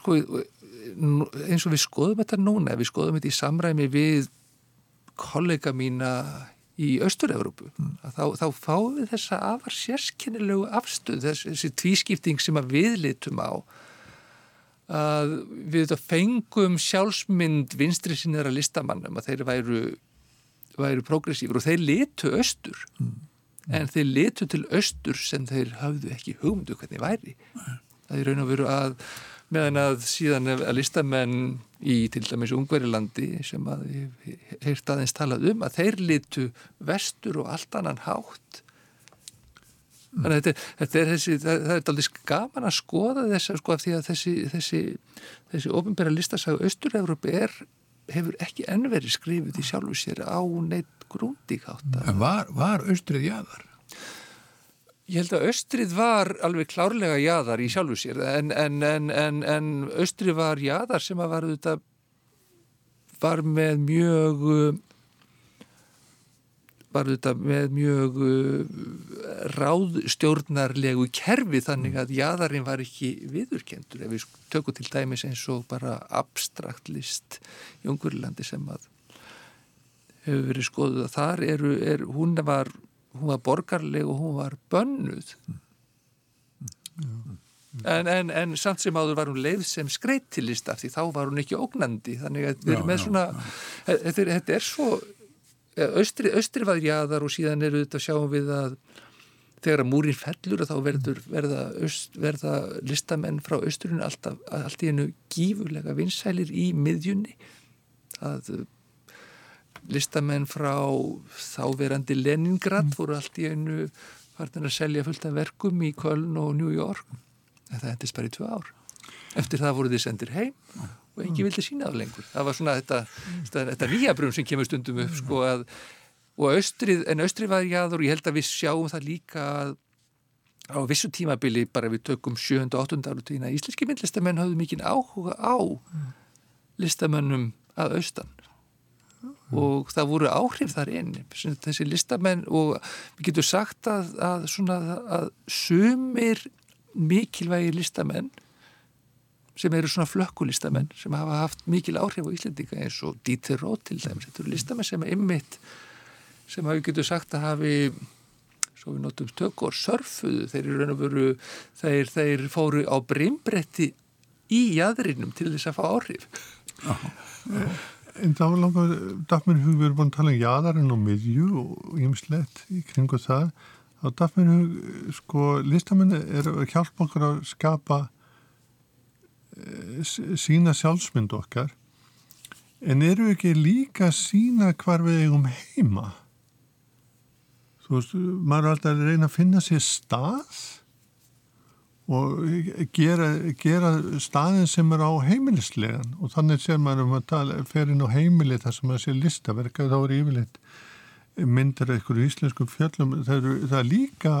sko, eins og við skoðum þetta núna, við skoðum þetta í samræmi við kollega mína í Östur-Európu mm. þá, þá fáum við þessa afar sérskennilegu afstöð, þessi, þessi tvískipting sem við litum á að við þetta fengum sjálfsmynd vinstri sinniðra listamannum að þeir væru, væru progressífur og þeir litu östur mm. en þeir litu til östur sem þeir hafðu ekki hugmyndu hvernig væri það er raun og veru að meðan að síðan að listamenn í til dæmis Ungverilandi sem að heirt aðeins talað um að þeir litu vestur og allt annan hátt Þannig að þetta, þetta er þessi, það, það er aldrei gaman að skoða þess sko af því að þessi, þessi, þessi ofinbæra listasagu Östur-Európi hefur ekki ennveri skrifið í sjálfu sér á neitt grúndíkátt. En var, var Östrið jáðar? Ég held að Östrið var alveg klárlega jáðar í sjálfu sér en, en, en, en Östrið var jáðar sem var, var með mjög var þetta með mjög uh, ráðstjórnarlegu kerfi þannig að jæðarinn var ekki viðurkendur ef við tökum til dæmis eins og bara abstrakt list í Ungurlandi sem að hefur verið skoðuð að þar eru, er, hún, var, hún var borgarleg og hún var bönnuð. En, en, en samt sem áður var hún leið sem skreittilista því þá var hún ekki ógnandi. Þannig að við erum með svona þetta er, er svo austri, austri var jáðar og síðan eru þetta sjáum við að þegar að múrin fellur þá verður, verða, öst, verða listamenn frá austrinu alltaf, allt í hennu gífurlega vinsælir í miðjunni. Að listamenn frá þáverandi Leningrad mm. voru allt í hennu farnir að selja fullt af verkum í Köln og New York en það endist bara í tvö ár eftir það voru þið sendir heim og engi vildi sína það lengur það var svona þetta, þetta, þetta nýja brun sem kemur stundum upp sko að og austrið, en austrið var jáður og ég held að við sjáum það líka á vissu tímabili bara við tökum 7. og 8. árutíðina íslenski myndlistamenn hafðu mikinn áhuga á listamennum að austan og það voru áhrif þar inn þessi listamenn og við getum sagt að, að, svona, að sumir mikilvægir listamenn sem eru svona flökkulistamenn sem hafa haft mikil áhrif á Íslendinga eins og Dieter Roth til dæmis, þetta eru listamenn sem er ymmit sem hafi getur sagt að hafi svo við notum stökkur surfuðu, þeir eru raun og veru þeir, þeir fóru á brimbretti í jæðrinum til þess að fá áhrif En þá langar Dafminn Hug, við erum búin að tala um jæðarinn og miðju og ymslegt í kringu það. Og Dafminn Hug, sko listamenn er að hjálpa okkur að skapa sína sjálfsmynd okkar. En eru ekki líka sína hvar við eigum heima? Þú veist, maður er alltaf að reyna að finna sér stað og gera, gera staðin sem er á heimilislegan. Og þannig sér maður um að tala, fer inn á heimili þar sem maður sé listaverka þá er yfirleitt myndir eitthvað í íslenskum fjöllum. Það er, það er líka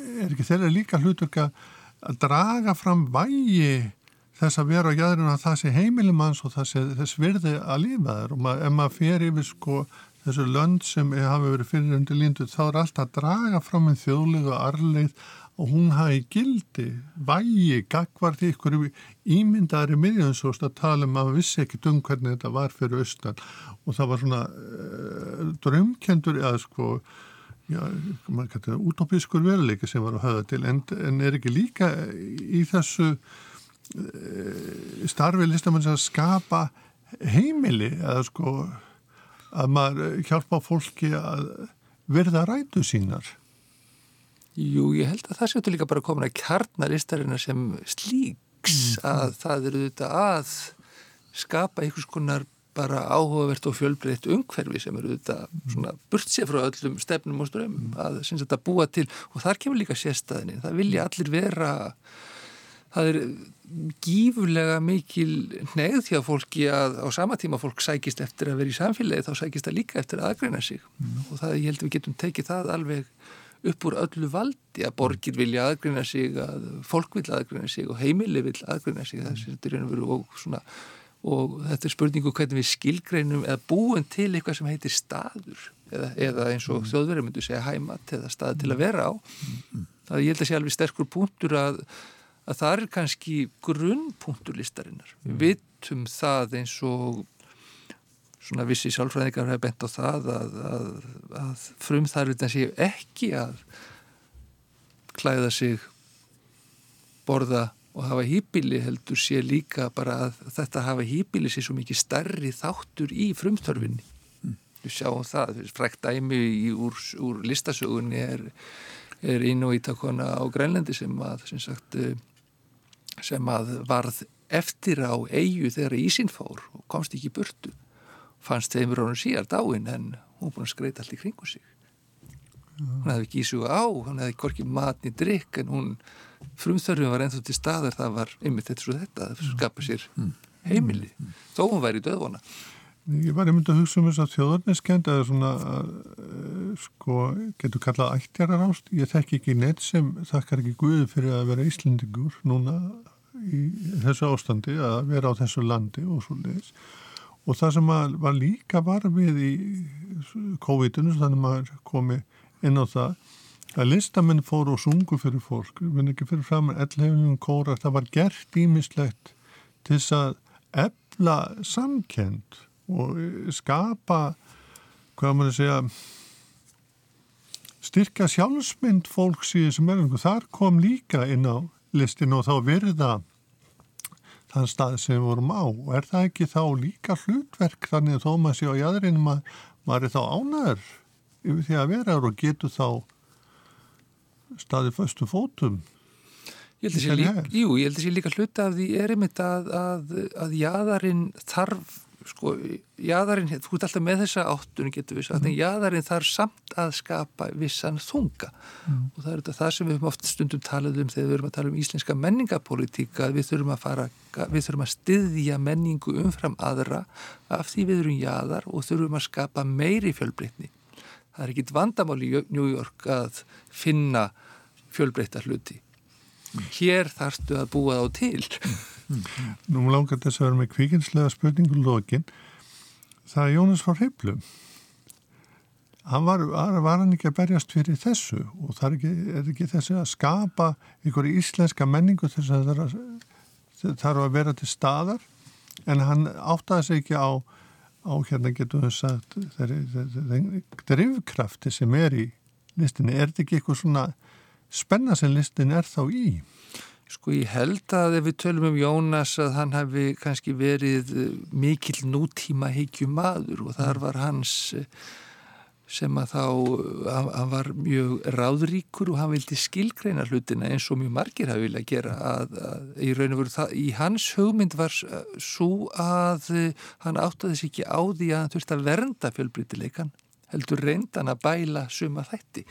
er ekki þeirra líka hlutur að draga fram vægi þess að vera á jæðurinn að það sé heimilimanns og sé þess virði að lífa þær og maður, ef maður fer yfir sko þessu lönd sem hafi verið fyrir undir lindu þá er alltaf að draga fram einn þjóðlegu arleið og hún hafi gildi, vægi, gagvart ykkur ímyndaðri miðjum svo að tala um að vissi ekkit um hvernig þetta var fyrir austan. Og það var svona uh, drömkendur eða sko já, maður kætti það útópískur veruleika sem var að hafa til. En, en er ekki líka í þessu uh, starfi listamann sem að skapa heimili eða sko að maður hjálpa fólki að verða rætu sínar Jú, ég held að það séu til líka bara komin að kjarnaristarinnar sem slíks mm. að það eru þetta að skapa einhvers konar bara áhugavert og fjölbreytt umhverfi sem eru þetta svona burtsið frá öllum stefnum og strömmum að syns að þetta búa til og þar kemur líka sérstæðinni, það vilja allir vera það er gífurlega mikil neyð því að fólki að á sama tíma fólk sækist eftir að vera í samfélagi þá sækist það líka eftir að aðgreina sig mm. og það, ég held að við getum tekið það alveg upp úr öllu valdi að borgir vilja aðgrina sig, að fólk vilja aðgrina sig og heimili vilja aðgrina sig. Þessi þetta er einhverju veru og svona og þetta er spurningu hvernig við skilgreinum eða búum til eitthvað sem heitir staður eða, eða eins og mm. þjóðverið myndu segja hæmat eða stað til að vera á. Það ég held að sé alveg sterkur punktur að, að það er kannski grunnpunktur listarinnar. Við mm. vitum það eins og svona vissi sjálfræðingar hefur bent á það að, að, að frumþarfitan séu ekki að klæða sig borða og hafa hýpili heldur sé líka bara að þetta hafa hýpili sé svo mikið starri þáttur í frumþörfinni mm. við sjáum það, frækt dæmi í, úr, úr listasögunni er, er inn og ítakona á Grænlendi sem að sem, sagt, eh, sem að varð eftir á eigu þegar ísinn fór og komst ekki í burtu fannst þeimur ánum síðar dáin en hún búin að skreita allir kringu sig. Hún hefði ekki ísuga á hún hefði ekki matni drikk en hún frumþörfum var ennþá til staðar það var einmitt þetta svo þetta að skapa sér mm. heimili mm. þó hún væri döðvona Ég var einmitt að hugsa um þess að þjóðarniskend eða svona uh, sko, getur kallað ættjarar ást ég þekk ekki neitt sem þakkar ekki Guði fyrir að vera Íslendingur núna í þessu ástandi að vera á þessu landi og svo leiðis og það sem var líka var við í COVID-19 þannig að maður komi inn á það að listamenn fóru og sungu fyrir fólk við ekki fyrir fram með ellhefnum kóra það var gert ímislegt til þess að efla samkend og skapa hvað maður segja styrka sjálfsmynd fólks í þessum erfingum þar kom líka inn á listin og þá verða þann stað sem við vorum á. Og er það ekki þá líka hlutverk þannig að þó maður sé á jæðrinum að maður er þá ánæður yfir því að vera og getur þá staðið föstu fótum? Ég held að sé líka, jú, ég held að sé líka hluta af því er einmitt að, að, að jæðarinn þarf sko, jæðarinn, þú ert alltaf með þessa áttunni getur við sagt, mm. en jæðarinn þarf samt að skapa vissan þunga. Mm. og það er þetta það sem við höfum oft stundum talað um þegar við höfum að tala um íslenska menningapolítíka við þurfum að fara, við þurfum að styðja menningu umfram aðra af því við erum jæðar og þurfum að skapa meiri fjölbreytni. Það er ekkit vandamál í New York að finna fjölbreyta hluti. Hér þarftu að búa þá til Nú langar þess að vera með kvíkinslega spurningu lokin. Það er Jónas frá Hreiflum hann var, var hann ekki að berjast fyrir þessu? Og það er ekki, er ekki þessi að skapa einhverju íslenska menningu þess að það þarf að vera til staðar? En hann áttaði sig ekki á, á hérna getur við sagt drivkrafti sem er í listinni, er þetta ekki eitthvað svona spenna sem listin er þá í? Sko ég held að ef við tölum um Jónas að hann hefði kannski verið eh, mikill nútíma heikjum maður og þar var hans eh, sem að þá, eh, hann var mjög ráðríkur og hann vildi skilgreina hlutina eins og mjög margir hafi viljað gera að, að í raun og veru það, í hans hugmynd var svo að hann áttaði sér ekki á því að hann þurfti að vernda fjölbrytileikan heldur reyndan að bæla suma þætti.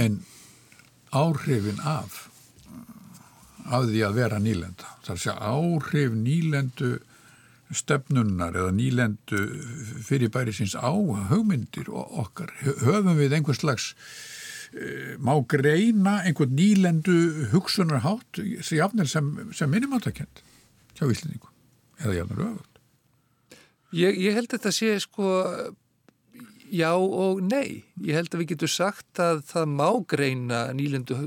En áhrifin af af því að vera nýlenda. Að segja áhrif nýlendu stefnunnar eða nýlendu fyrirbæri síns á hugmyndir okkar. Höfum við einhvers slags uh, má greina einhvern nýlendu hugsunarhátt sem, sem minimátakent hjá Íslandingum eða jafnir öfut. Ég, ég held að þetta sé sko já og nei. Ég held að við getum sagt að það má greina nýlendu,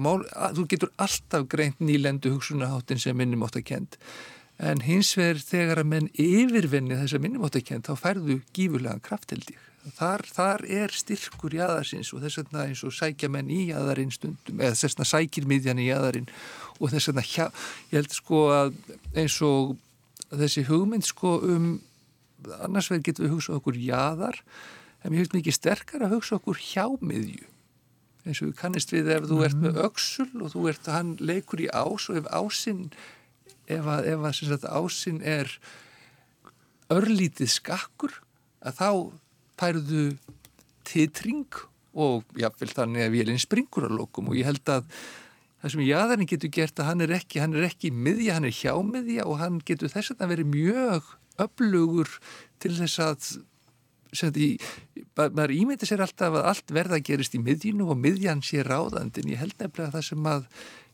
má, þú getur alltaf greint nýlendu hugsunaháttin sem minnumáttakent en hins vegar þegar að menn yfirvinni þess að minnumáttakent þá færðu gífurlega krafteldi. Þar, þar er styrkur í aðarsins og þess vegna eins og sækja menn í aðarinn stundum eða þess vegna sækir miðjan í aðarinn og þess vegna, ég held sko að eins og þessi hugmynd sko um annars vegar getum við hugsað okkur jáðar en mér finnst mikið sterkar að hugsa okkur hjámiðju eins og við kannist við ef þú ert með mhm. öksul og þú ert, hann leikur í ás og ef ásinn ef að, ef að sagt, ásinn er örlítið skakkur að þá pæruðu titring og jáfnvel þannig að vélinn springur á lókum og ég held að það sem jáðarinn getur gert að hann er ekki, hann er ekki miðja, hann er hjámiðja og hann getur þess að vera mjög öflugur til þess að Í, maður ímyndir sér alltaf að allt verða gerist í miðjunu og miðjan sé ráðandi en ég held nefnilega að það sem að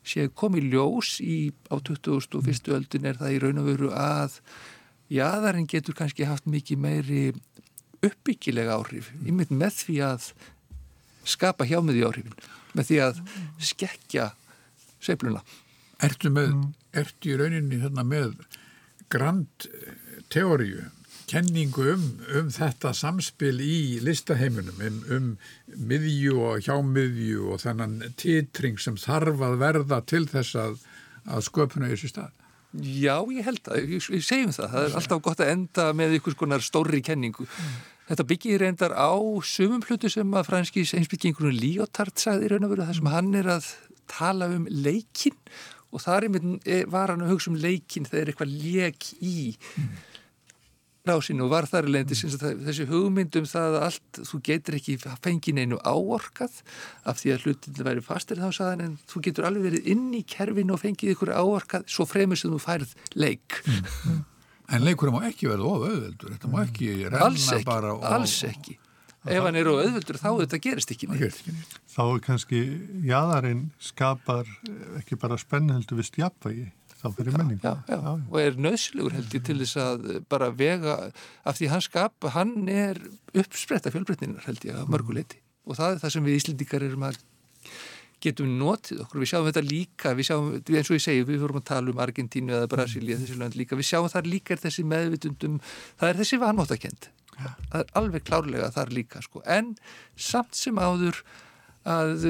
sé komið ljós í, á 2001. öldin er það í raun og veru að jáðarinn getur kannski haft mikið meiri uppbyggilega áhrif. Ímynd með því að skapa hjámiði áhrifin með því að skekja seifluna Ertu með, ertu í rauninni þarna með grand teóriu, kenningu um, um þetta samspil í listaheiminum, um, um miðju og hjámiðju og þennan titring sem þarf að verða til þess að, að sköpuna í þessu stað. Já, ég held að, við segjum það, það er alltaf gott að enda með einhvers konar stóri kenningu. Þetta byggir reyndar á sumum hlutu sem að franskís einsbyggingurinn Líotard sagði raun og veru þar sem hann er að tala um leikin og þar var hann að hugsa um leikin þegar eitthvað leik í mm rásinu og var þar lendi þessi hugmyndum það að allt, þú getur ekki fengið neinu áorkað af því að hlutin væri fastir þá saðan en þú getur alveg verið inn í kerfinu og fengið ykkur áorkað svo fremur sem þú færð leik. Mm. En leikur má ekki verða of auðveldur þetta má ekki renna alls ekki, bara og... Alls ekki, ef hann er of auðveldur þá þetta gerist ekki neitt. Þá er kannski jæðarinn skapar ekki bara spennheldu við stjapvægi þá fyrir menningu. Og er nöðslugur held ég til þess að bara vega af því hann skap, hann er uppspretta fjölbreytninar held ég að mörguleiti og það er það sem við Íslindikar erum að getum notið okkur, við sjáum þetta líka við sjáum, eins og ég segi, við vorum að tala um Argentínu eða Brasilíu, þessi land líka. Við sjáum þar líka er þessi meðvitundum það er þessi vanvóttakend það er alveg klárlega þar líka sko. en samt sem áður að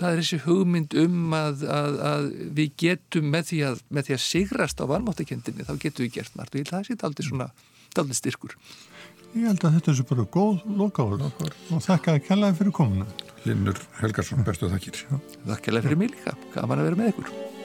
það er þessi hugmynd um að, að, að við getum með því að, með því að sigrast á varmáttakendinni þá getum við gert margt. Og ég held að það sé aldrei svona aldrei styrkur. Ég held að þetta er svo bara góð lokáður og þakka að kellaði fyrir komuna. Linnur Helgarsson, bestu þakkir. Þakka fyrir mig líka, gaman að vera með ykkur